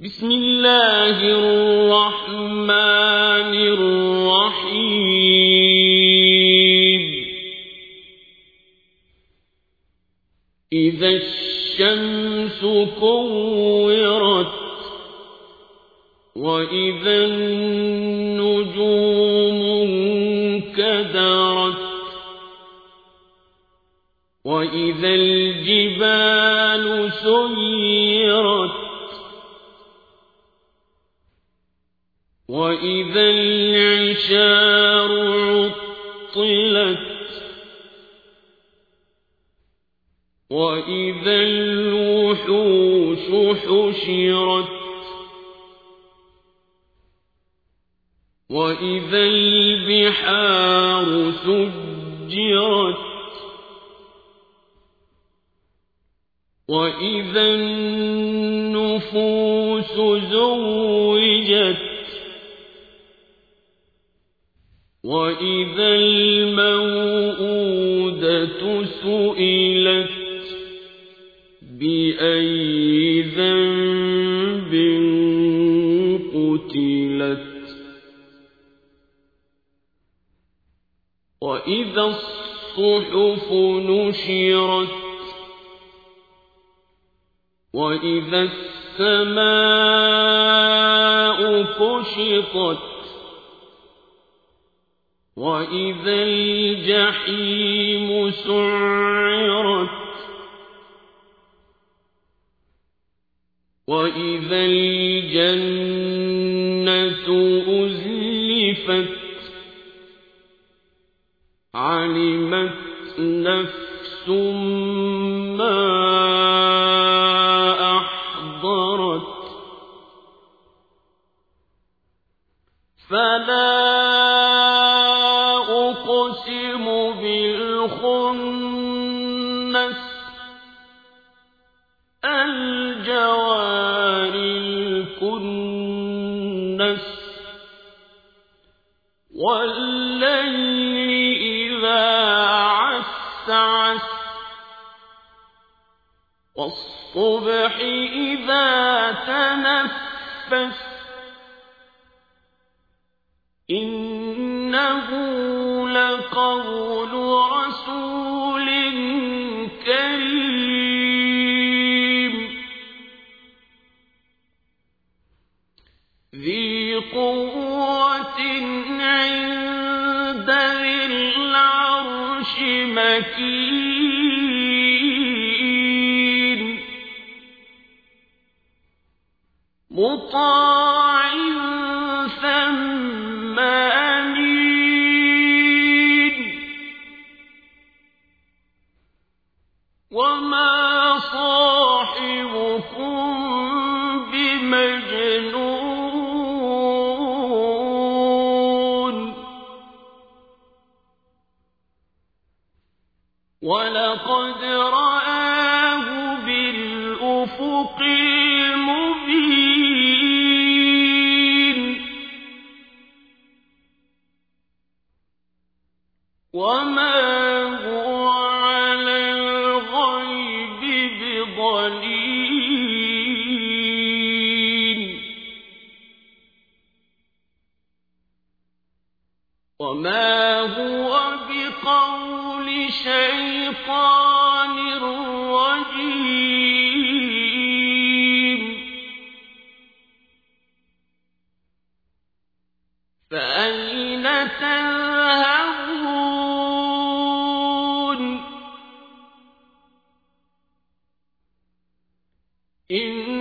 بسم الله الرحمن الرحيم. إذا الشمس كورت وإذا النجوم انكدرت وإذا الجبال سيرت وإذا العشار عطلت وإذا الوحوش حشرت وإذا البحار سجرت وإذا النفوس زوجت وإذا الموءودة سئلت بأي ذنب قتلت وإذا الصحف نشرت وإذا السماء كشطت وإذا الجحيم سعرت وإذا الجنة أزلفت علمت نفس والصبح إذا تنفس إنه لقول رسول كريم. ذي قوة عند ذي العرش مكين ولقد رآه بالأفق المبين. وما هو على الغيب بضليل وما هو بقول شيطان رجيم فأين تذهبون؟ إن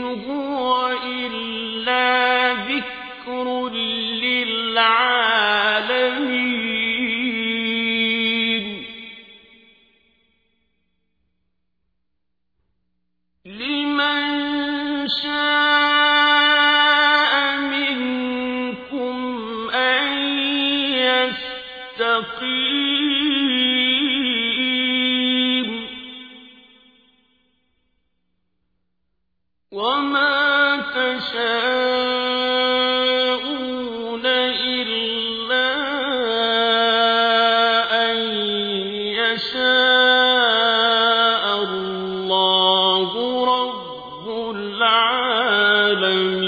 تشاءون إلا أن يشاء الله رب العالمين.